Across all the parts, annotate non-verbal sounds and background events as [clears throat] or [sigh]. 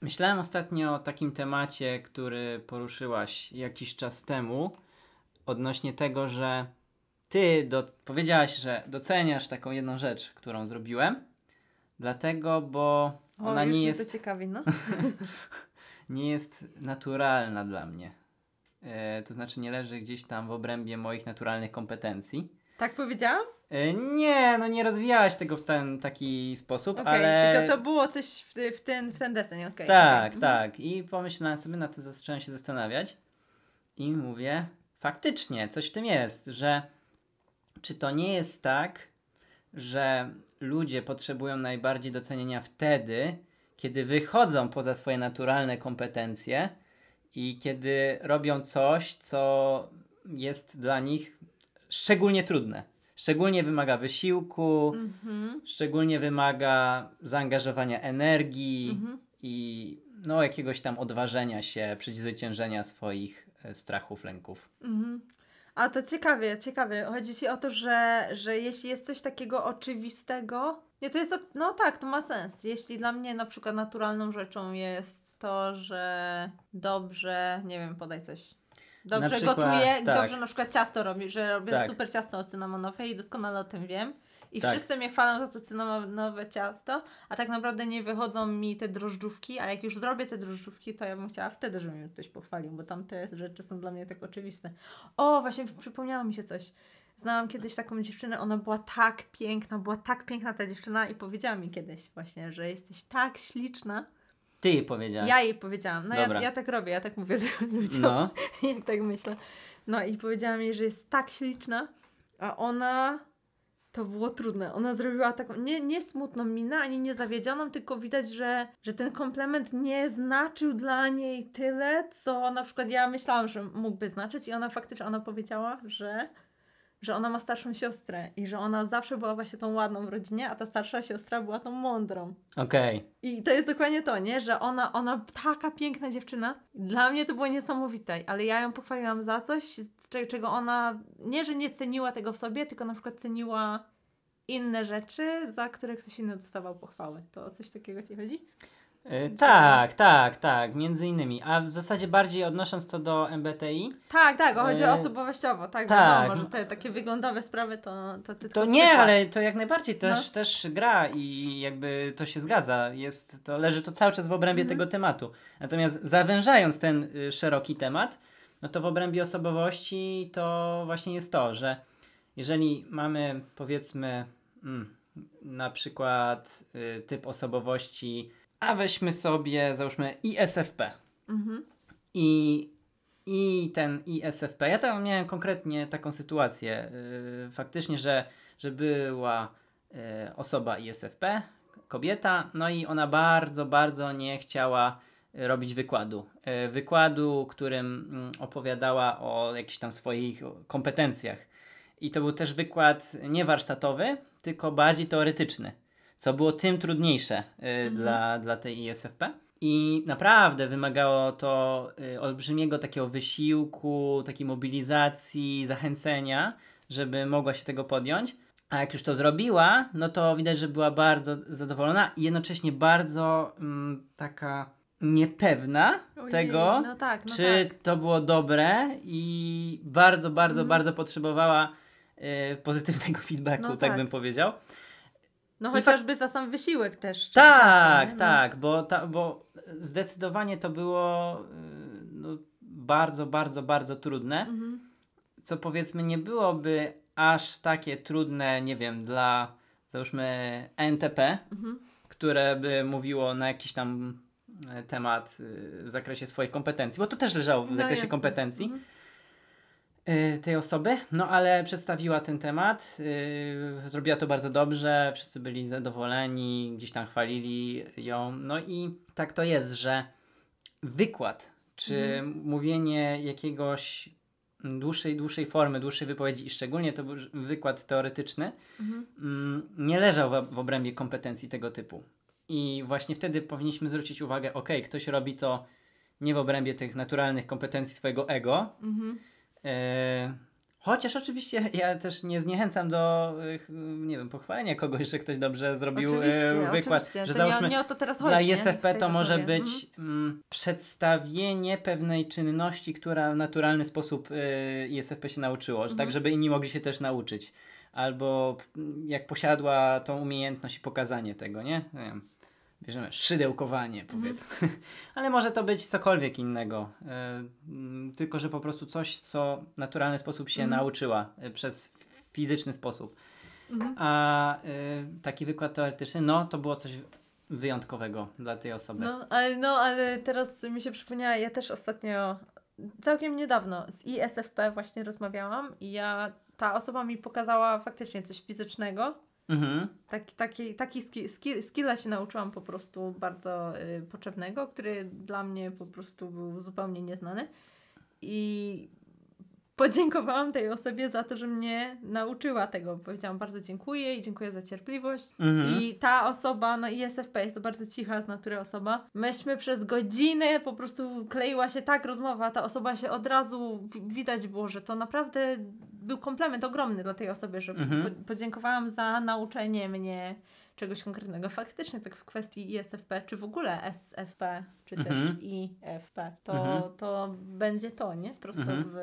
Myślałem ostatnio o takim temacie, który poruszyłaś jakiś czas temu, odnośnie tego, że ty do, powiedziałaś, że doceniasz taką jedną rzecz, którą zrobiłem, dlatego, bo O, ona nie jest, ciekawi, no. [laughs] nie jest naturalna dla mnie. E, to znaczy nie leży gdzieś tam w obrębie moich naturalnych kompetencji. Tak powiedziałam? E, nie, no nie rozwijałaś tego w ten taki sposób, Okej, ale... tylko to było coś w, w, ten, w ten deseń, okej. Tak, okej. tak. I pomyślałem sobie, na to zacząłem się zastanawiać i mówię, faktycznie coś w tym jest, że czy to nie jest tak, że ludzie potrzebują najbardziej docenienia wtedy, kiedy wychodzą poza swoje naturalne kompetencje i kiedy robią coś, co jest dla nich szczególnie trudne. Szczególnie wymaga wysiłku, Mhm. szczególnie wymaga zaangażowania energii Mhm. i no, jakiegoś tam odważenia się, przezwyciężenia swoich e, strachów, lęków. Mhm. A to ciekawie, ciekawie. Chodzi ci o to, że, że jeśli jest coś takiego oczywistego, nie, to jest, no tak, to ma sens. Jeśli dla mnie na przykład naturalną rzeczą jest to, że dobrze, nie wiem, podaj coś. Dobrze przykład, gotuję, tak. dobrze na przykład ciasto robię, że robię Tak. super ciasto cynamonowe i doskonale o tym wiem. I Tak. wszyscy mnie chwalą za to cynamonowe ciasto, a tak naprawdę nie wychodzą mi te drożdżówki, a jak już zrobię te drożdżówki, to ja bym chciała wtedy, żeby mnie ktoś pochwalił, bo tam te rzeczy są dla mnie tak oczywiste. O, właśnie przypomniało mi się coś. Znałam kiedyś taką dziewczynę, ona była tak piękna, była tak piękna ta dziewczyna i powiedziała mi kiedyś właśnie, że jesteś tak śliczna. Ty jej powiedziałaś. Ja jej powiedziałam, no ja, ja tak robię, ja tak mówię [laughs] ludziom, No, jak tak myślę. No i powiedziałam jej, że jest tak śliczna, a ona to było trudne. Ona zrobiła taką nie, nie smutną minę, ani nie zawiedzioną, tylko widać, że, że ten komplement nie znaczył dla niej tyle, co na przykład ja myślałam, że mógłby znaczyć i ona faktycznie ona powiedziała, że że ona ma starszą siostrę i że ona zawsze była właśnie tą ładną w rodzinie, a ta starsza siostra była tą mądrą. okej. I to jest dokładnie to, nie? Że ona, ona taka piękna dziewczyna. Dla mnie to było niesamowite, ale ja ją pochwaliłam za coś, cze- czego ona nie, że nie ceniła tego w sobie, tylko na przykład ceniła inne rzeczy, za które ktoś inny dostawał pochwały. To o coś takiego ci chodzi? Y, tak, tak, tak, między innymi. A w zasadzie bardziej odnosząc to do MBTI, Tak, tak, o, chodzi E, o osobowościowo, tak, tak. wiadomo, że te takie wyglądowe sprawy to, to ty to nie, przykład. ale to jak najbardziej też, No. też gra i jakby to się zgadza. Jest, to leży to cały czas w obrębie Mhm. tego tematu. Natomiast zawężając ten y, szeroki temat, no to w obrębie osobowości to właśnie jest to, że jeżeli mamy powiedzmy mm, na przykład y, typ osobowości, a weźmy sobie załóżmy ISFP. Mhm. I, I ten ISFP, ja tam miałem konkretnie taką sytuację, yy, faktycznie, że, że była yy, osoba ISFP, kobieta, no i ona bardzo, bardzo nie chciała robić wykładu. Yy, wykładu, którym mm, opowiadała o jakichś tam swoich kompetencjach. I to był też wykład nie warsztatowy, tylko bardziej teoretyczny, co było tym trudniejsze yy, dla, dla tej ISFP. I naprawdę wymagało to y, olbrzymiego takiego wysiłku, takiej mobilizacji, zachęcenia, żeby mogła się tego podjąć. A jak już to zrobiła, no to widać, że była bardzo zadowolona i jednocześnie bardzo mm, taka niepewna Ojej, tego, no tak, no czy tak. to było dobre i bardzo, bardzo, Mhm. bardzo potrzebowała y, pozytywnego [laughs] feedbacku, No tak tak. bym powiedział. No chociażby za sam wysiłek też. Tak, często? No. tak, bo, ta, bo zdecydowanie to było y, no, bardzo, bardzo, bardzo trudne, Mhm. co powiedzmy nie byłoby aż takie trudne, nie wiem, dla załóżmy NTP, Mhm. które by mówiło na jakiś tam e, temat y, w zakresie swoich kompetencji, bo to też leżało w No zakresie jasne. kompetencji Mhm. Y, tej osoby, no ale przedstawiła ten temat, y, zrobiła to bardzo dobrze, wszyscy byli zadowoleni, gdzieś tam chwalili ją, no i tak to jest, że wykład, czy Mhm. mówienie jakiegoś dłuższej, dłuższej formy, dłuższej wypowiedzi i szczególnie to był wykład teoretyczny, Mhm. mm, nie leżał w, w obrębie kompetencji tego typu. I właśnie wtedy powinniśmy zwrócić uwagę, ok, ktoś robi to nie w obrębie tych naturalnych kompetencji swojego ego, Mhm. E, Chociaż oczywiście ja też nie zniechęcam do, ch- nie wiem, pochwalenia kogoś, że ktoś dobrze zrobił y, Oczywiście, wykład. oczywiście. Że to nie, załóżmy, nie o to teraz chodzi. dla? ISFP to może być mm, przedstawienie pewnej czynności, która w naturalny sposób ISFP się nauczyło, tak Mhm. żeby inni mogli się też nauczyć. Albo mm, jak posiadła tą umiejętność i pokazanie tego, nie? nie wiem, bierzemy szydełkowanie, Mhm. powiedzmy. [laughs] Ale może to być cokolwiek innego. mm, tylko, że po prostu coś, co w naturalny sposób się Mhm. nauczyła y, przez fizyczny sposób. Mhm. A y, taki wykład teoretyczny, no to było coś wyjątkowego dla tej osoby. No ale, no, ale teraz mi się przypomniała, ja też ostatnio, całkiem niedawno z ISFP właśnie rozmawiałam i ja, ta osoba mi pokazała faktycznie coś fizycznego. Mhm. Taki, taki, taki ski, ski, skilla się nauczyłam po prostu bardzo y, potrzebnego, który dla mnie po prostu był zupełnie nieznany. I podziękowałam tej osobie za to, że mnie nauczyła tego. Powiedziałam bardzo dziękuję i dziękuję za cierpliwość. Mhm. I ta osoba, no ISFP jest to bardzo cicha z natury osoba. Myśmy przez godzinę po prostu kleiła się tak rozmowa, ta osoba się od razu wi- widać było, że to naprawdę był komplement ogromny dla tej osoby, że Mhm. po, podziękowałam za nauczenie mnie czegoś konkretnego. Faktycznie tak w kwestii ISFP, czy w ogóle SFP, czy też Mhm. IFP, to, Mhm. to będzie to, nie? Prosto Mhm. w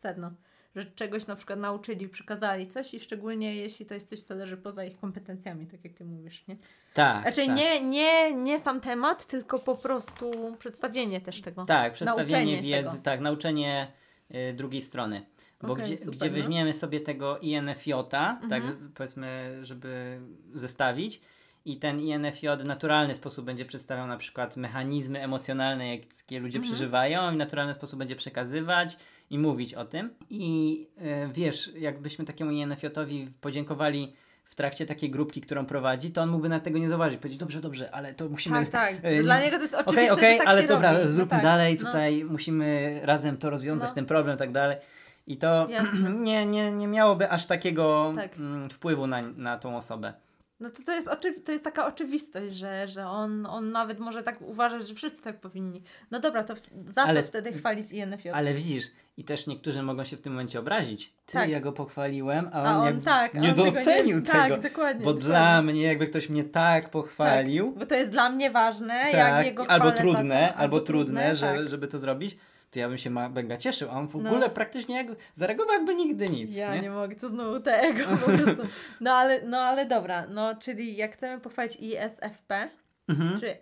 sedno. Że czegoś na przykład nauczyli, przekazali coś i szczególnie jeśli to jest coś, co leży poza ich kompetencjami, tak jak ty mówisz, nie? Tak. Znaczy tak. nie, nie, nie sam temat, tylko po prostu przedstawienie też tego. Tak, przedstawienie Nauczenie wiedzy, tego. tak, nauczenie y, drugiej strony. Bo Okej, gdzie, super, gdzie no. weźmiemy sobie tego INFJ, tak, Mhm. powiedzmy, żeby zestawić, i ten INFJ w naturalny sposób będzie przedstawiał na przykład mechanizmy emocjonalne, jakie ludzie Mhm. przeżywają, i w naturalny sposób będzie przekazywać i mówić o tym. I y, wiesz, jakbyśmy takiemu INFJ-owi podziękowali w trakcie takiej grupki, którą prowadzi, to on mógłby na tego nie zauważyć. Powiedzieć, dobrze, dobrze, ale to musimy Tak, tak. e, Dla nie- niego to jest oczywiste, okej, że tak ale dobra, robi. No zróbmy tak, dalej, no. tutaj musimy razem to rozwiązać, No. ten problem i tak dalej. I to Jasne. [clears throat] nie, nie, nie miałoby aż takiego Tak. mm, wpływu na, na tą osobę. No to, to, jest oczywi- to jest taka oczywistość, że, że on, on nawet może tak uważać, że wszyscy tak powinni. No dobra, to w, za Ale- co wtedy chwalić INFJ? Ale widzisz, i też niektórzy mogą się w tym momencie obrazić. Ty, Tak. ja go pochwaliłem, a on, A on jakby tak, nie on tego docenił nie, tego. Tak, dokładnie. bo dokładnie. dla mnie, jakby ktoś mnie tak pochwalił, Bo to jest dla mnie ważne, jak tak, jego albo chwalę za trudne, to, albo trudne, że, tak. żeby to zrobić, to ja bym się mega cieszył, a on w No. ogóle praktycznie jak, zareagował jakby nigdy nic. Ja nie? nie? mogę, to znowu tego. [laughs] No ale, no ale dobra, no czyli jak chcemy pochwalić ISFP, Mhm, czy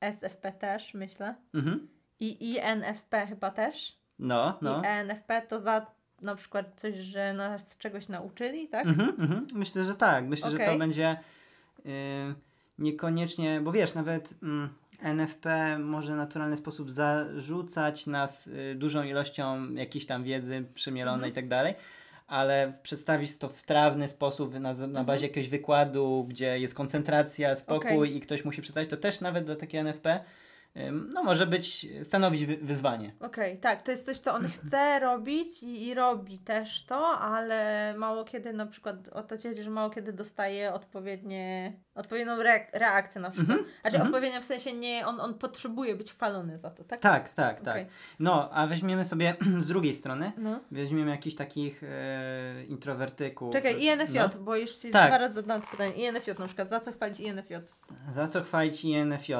ESFP też, myślę, mhm. i INFP chyba też, No, no. i ENFP to za na przykład coś, że nas czegoś nauczyli, tak? Mhm, mhm. Myślę, że tak. Myślę, że to będzie y, niekoniecznie, bo wiesz, nawet mm, NFP może w naturalny sposób zarzucać nas y, dużą ilością jakiejś tam wiedzy przemielonej Mhm. i tak dalej, ale przedstawić to w strawny sposób na, na Mhm. bazie jakiegoś wykładu, gdzie jest koncentracja, spokój Okej. i ktoś musi przedstawić, to też nawet dla takiego NFP no może być, stanowić wy, wyzwanie. Okej, tak, to jest coś, co on chce [laughs] robić i, i robi też to, ale mało kiedy na przykład o to ci chodzi, że mało kiedy dostaje odpowiednie, odpowiednią reak- reakcję na przykład. Mhm, Znaczy mhm. odpowiednia w sensie nie, on, on potrzebuje być chwalony za to, tak? Tak, tak, tak. Okej. No, a weźmiemy sobie [clears throat] z drugiej strony, No. Weźmiemy jakichś takich e, introwertyków. Czekaj, INFJ, No. bo już ci Tak. dwa razy zadałam to pytanie. INFJ na przykład, za co chwalić INFJ? Za co chwalić INFJ? E,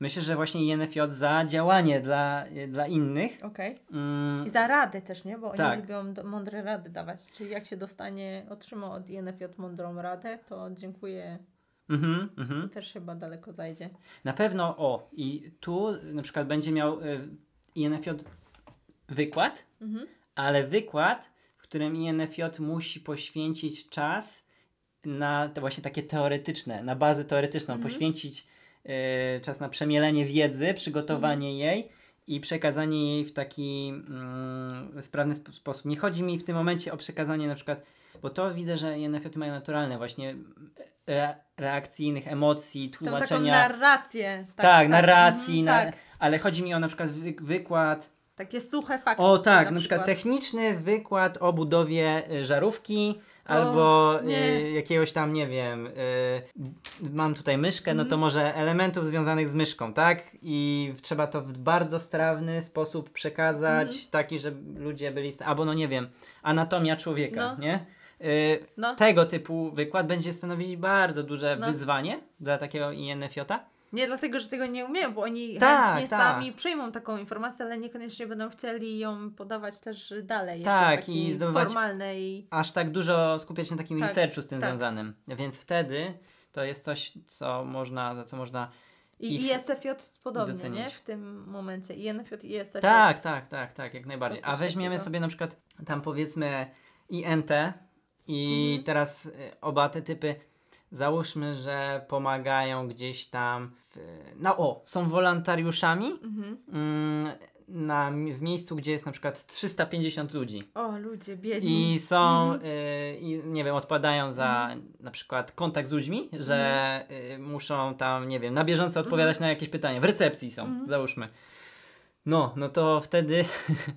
myślę, że właśnie INFJ za działanie dla, dla innych. Okej. Mm, I za rady też, nie? Bo oni Tak. lubią do, mądre rady dawać. Czyli jak się dostanie, otrzyma od INFJ mądrą radę, to dziękuję. mhm, To mhm. też chyba daleko zajdzie. Na pewno, o, i tu na przykład będzie miał e, INFJ wykład, Mhm. ale wykład, w którym INFJ musi poświęcić czas na te właśnie takie teoretyczne, na bazę teoretyczną, Mhm. poświęcić czas na przemielenie wiedzy, przygotowanie Mhm. jej i przekazanie jej w taki mm, sprawny sp- sposób. Nie chodzi mi w tym momencie o przekazanie na przykład, bo to widzę, że INFJ mają naturalne właśnie re, reakcyjnych emocji, Tą taką tłumaczenia. narrację. tak, narracji, mhm, na, tak. ale chodzi mi o na przykład wy, wykład, Takie suche fakty. o tak, na, przykład techniczny wykład o budowie y, żarówki albo nie. y, jakiegoś tam, nie wiem, y, mam tutaj myszkę, no to Mhm. może elementów związanych z myszką, tak? I trzeba to w bardzo strawny sposób przekazać, Mhm. taki, żeby ludzie byli, albo no nie wiem, anatomia człowieka, No. nie? Y, No. tego typu wykład będzie stanowić bardzo duże No. wyzwanie dla takiego INFJ-a. Nie dlatego, że tego nie umieją, bo oni Tak, chętnie tak. sami przyjmą taką informację, ale niekoniecznie będą chcieli ją podawać też dalej. Tak, i zdobywać- formalnej. Aż tak dużo skupiać się na takim Tak, researchu z tym tak. związanym. Więc wtedy to jest coś, co można, za co można I ISFJ podobnie, docenić. nie? W tym momencie. INFJ i ISFJ. Tak, tak, tak, tak, jak najbardziej. A weźmiemy takiego. sobie na przykład tam powiedzmy INT i Mhm. teraz y, oba te typy załóżmy, że pomagają gdzieś tam w, no o, są wolontariuszami Mhm. mm, na, w miejscu, gdzie jest na przykład 350 ludzi. O, ludzie, biedni. I są, Mhm. y, i nie wiem, odpowiadają za na przykład kontakt z ludźmi, że y, muszą tam, nie wiem, na bieżąco odpowiadać na jakieś pytania. W recepcji są, Mhm. załóżmy. No, no to wtedy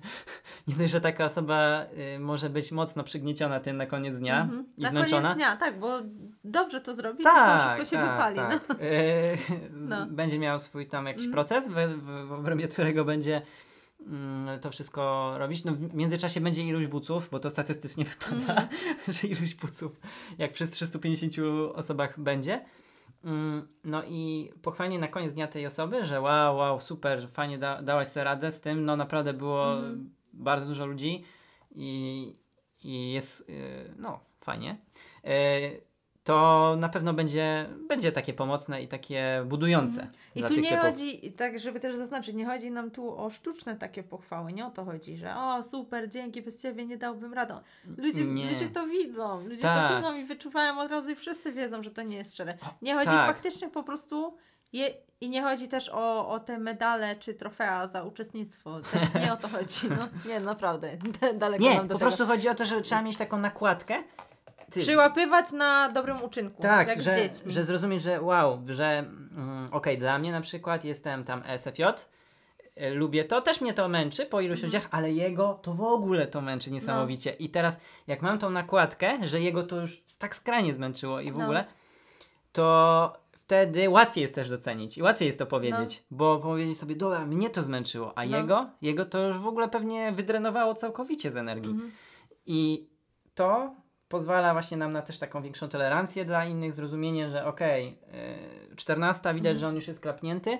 [laughs] nie dość, że taka osoba y, może być mocno przygnieciona tym na koniec dnia Mhm. i Na zmęczona. koniec dnia, tak, bo dobrze to zrobi, Tak, szybko się tak, wypali. tak. No. Y, No. Będzie miał swój tam jakiś Mhm. proces, w, w, w obrębie którego będzie mm, to wszystko robić. No, w międzyczasie będzie iluś buców, bo to statystycznie [laughs] wypada, Mhm. że iluś buców jak przez 350 osobach będzie. Mm, No i pochwalenie na koniec dnia tej osoby, że wow, wow, super, fajnie da, dałaś sobie radę z tym. No naprawdę było Mhm. bardzo dużo ludzi i, i jest, yy, no, fajnie. To na pewno będzie, będzie takie pomocne i takie budujące. Mhm. I tu nie typów. chodzi, tak żeby też zaznaczyć, nie chodzi nam tu o sztuczne takie pochwały, nie o to chodzi, że o super, dzięki, bez ciebie nie dałbym radą. Ludzie, Nie. ludzie to widzą, ludzie Tak. to widzą i wyczuwają od razu i wszyscy wiedzą, że to nie jest szczere. Nie chodzi tak. faktycznie po prostu je, i nie chodzi też o, o te medale czy trofea za uczestnictwo, też nie o to chodzi, no [laughs] nie, naprawdę, [laughs] daleko Nie, po tego. prostu chodzi o to, że trzeba mieć taką nakładkę. Ty- Przyłapywać na dobrym uczynku, Tak, jak że, z dziećmi. że zrozumieć, że wow, że mm, okej, dla mnie na przykład jestem tam SFJ, y, lubię to, też mnie to męczy po iluś Mhm. ludziach, ale jego to w ogóle to męczy niesamowicie. I teraz jak mam tą nakładkę, że jego to już tak skrajnie zmęczyło i w No. ogóle, to wtedy łatwiej jest też docenić i łatwiej jest to powiedzieć, bo powiedzieć sobie, dobra, mnie to zmęczyło, a No. jego, jego to już w ogóle pewnie wydrenowało całkowicie z energii. Mhm. I to pozwala właśnie nam na też taką większą tolerancję dla innych, zrozumienie, że okej, okay, 14 widać, Mhm. że on już jest klapnięty.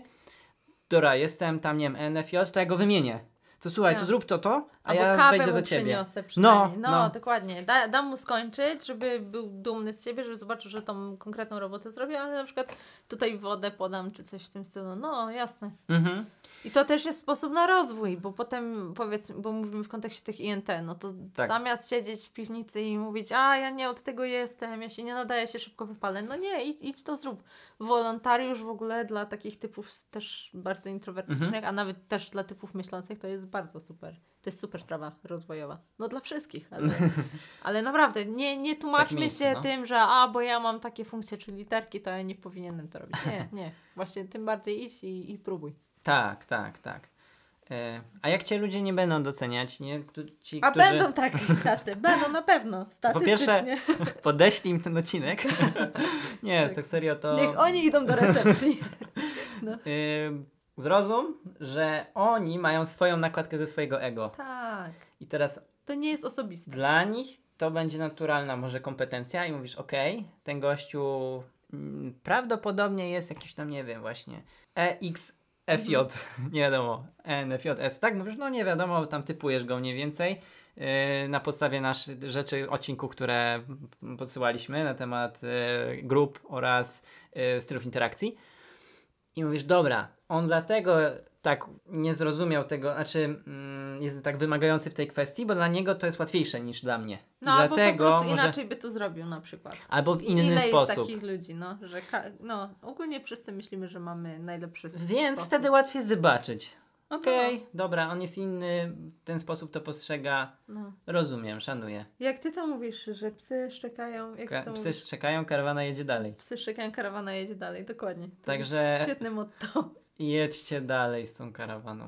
Dobra, jestem tam, nie wiem, NFJ, to ja go wymienię. To słuchaj, Tak. to zrób to, to, a Albo ja kawę mu za ciebie. przyniosę przynajmniej. No, no. dokładnie. Da, dam mu skończyć, żeby był dumny z siebie, żeby zobaczył, że tą konkretną robotę zrobię, ale na przykład tutaj wodę podam, czy coś w tym stylu. No, jasne. Mhm. I to też jest sposób na rozwój, bo potem powiedz, bo mówimy w kontekście tych INT, no to Tak. zamiast siedzieć w piwnicy i mówić, a ja nie od tego jestem, ja się nie nadaję, się szybko wypalę. No nie, idź, idź to zrób. Wolontariusz w ogóle dla takich typów też bardzo introwertycznych, Mhm. a nawet też dla typów myślących to jest bardzo super. To jest super sprawa rozwojowa. No dla wszystkich, ale, [laughs] ale naprawdę nie, nie tłumaczmy miejscu, się no. tym, że a, bo ja mam takie funkcje czy literki, to ja nie powinienem to robić. Nie, nie. Właśnie tym bardziej idź i, i próbuj. Tak, tak, tak. E, a jak cię ludzie nie będą doceniać, nie? Ci, A którzy... będą taki tacy, [laughs] będą na pewno, Po pierwsze, statystycznie. [laughs] Podeślij im ten odcinek. nie, tak serio to... Niech oni idą do recepcji. Ym, zrozum, że oni mają swoją nakładkę ze swojego ego. tak, I teraz to nie jest osobiste. dla nich to będzie naturalna może kompetencja i mówisz, okej, ten gościu mm, prawdopodobnie jest jakiś tam, nie wiem, właśnie EXFJ, [laughs] nie wiadomo, ENFJS, tak? Mówisz, no nie wiadomo, tam typujesz go mniej więcej yy, na podstawie naszych rzeczy, odcinku, które podsyłaliśmy na temat yy, grup oraz yy, stylów interakcji. I mówisz, dobra, on dlatego tak nie zrozumiał tego, znaczy mm, jest tak wymagający w tej kwestii, bo dla niego to jest łatwiejsze niż dla mnie. No, albo dlatego po prostu może... inaczej by to zrobił na przykład. Albo w inny Ile sposób. jest takich ludzi, no, że ka- no, ogólnie wszyscy myślimy, że mamy najlepszy Więc sposób. wtedy łatwiej jest wybaczyć. No, Okej, dobra, on jest inny, w ten sposób to postrzega. No. Rozumiem, szanuję. Jak ty to mówisz, że psy szczekają, jak Ka- to psy mówisz? czekają, karawana jedzie dalej. Psy szczekają, karawana jedzie dalej, dokładnie. To Także- jest świetne motto. Jedźcie dalej z tą karawaną.